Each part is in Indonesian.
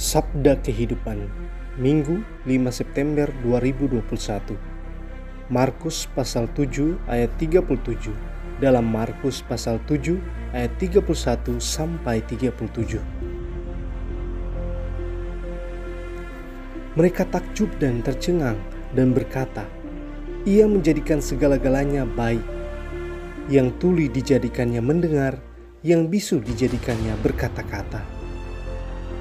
Sabda Kehidupan Minggu 5 September 2021 Markus pasal 7 ayat 37 dalam Markus pasal 7 ayat 31 sampai 37 Mereka takjub dan tercengang dan berkata Ia menjadikan segala-galanya baik. Yang tuli dijadikannya mendengar Yang bisu dijadikannya berkata-kata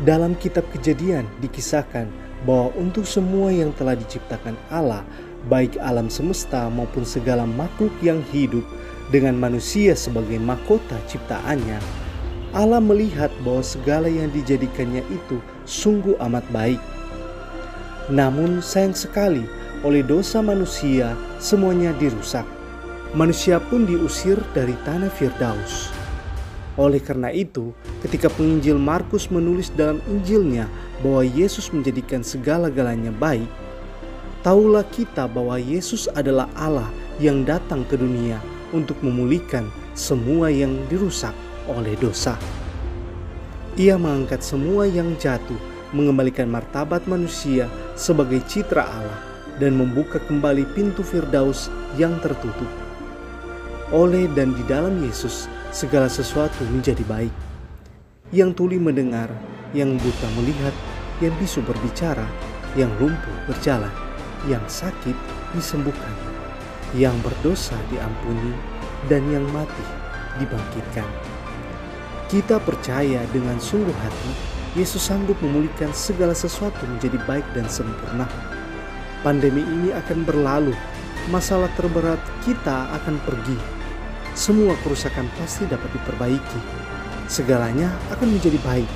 dalam kitab Kejadian dikisahkan bahwa untuk semua yang telah diciptakan Allah, baik alam semesta maupun segala makhluk yang hidup dengan manusia sebagai mahkota ciptaannya, Allah melihat bahwa segala yang dijadikannya itu sungguh amat baik. Namun sayang sekali oleh dosa manusia semuanya dirusak. Manusia pun diusir dari tanah Firdaus. Oleh karena itu, ketika penginjil Markus menulis dalam Injilnya bahwa Yesus menjadikan segala-galanya baik, taulah kita bahwa Yesus adalah Allah yang datang ke dunia untuk memulihkan semua yang dirusak oleh dosa. Ia mengangkat semua yang jatuh, mengembalikan martabat manusia sebagai citra Allah, dan membuka kembali pintu Firdaus yang tertutup. Oleh dan di dalam Yesus, segala sesuatu menjadi baik. Yang tuli mendengar, yang buta melihat, yang bisu berbicara, yang lumpuh berjalan, yang sakit disembuhkan, yang berdosa diampuni, dan yang mati dibangkitkan. Kita percaya dengan sungguh hati Yesus sanggup memulihkan segala sesuatu menjadi baik dan sempurna. Pandemi ini akan berlalu, masalah terberat kita akan pergi, semua kerusakan pasti dapat diperbaiki. Segalanya akan menjadi baik.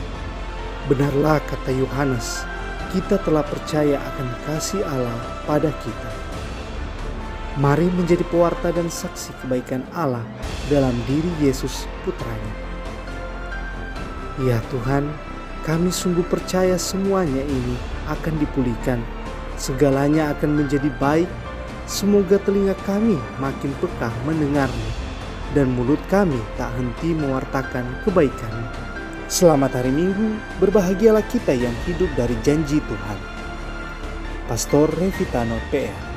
Benarlah kata Yohanes, kita telah percaya akan kasih Allah pada kita. Mari menjadi pewarta dan saksi kebaikan Allah dalam diri Yesus putranya. Ya Tuhan, kami sungguh percaya semuanya ini akan dipulihkan. Segalanya akan menjadi baik. Semoga telinga kami makin peka mendengarnya dan mulut kami tak henti mewartakan kebaikan. Selamat hari Minggu, berbahagialah kita yang hidup dari janji Tuhan. Pastor Revitano PR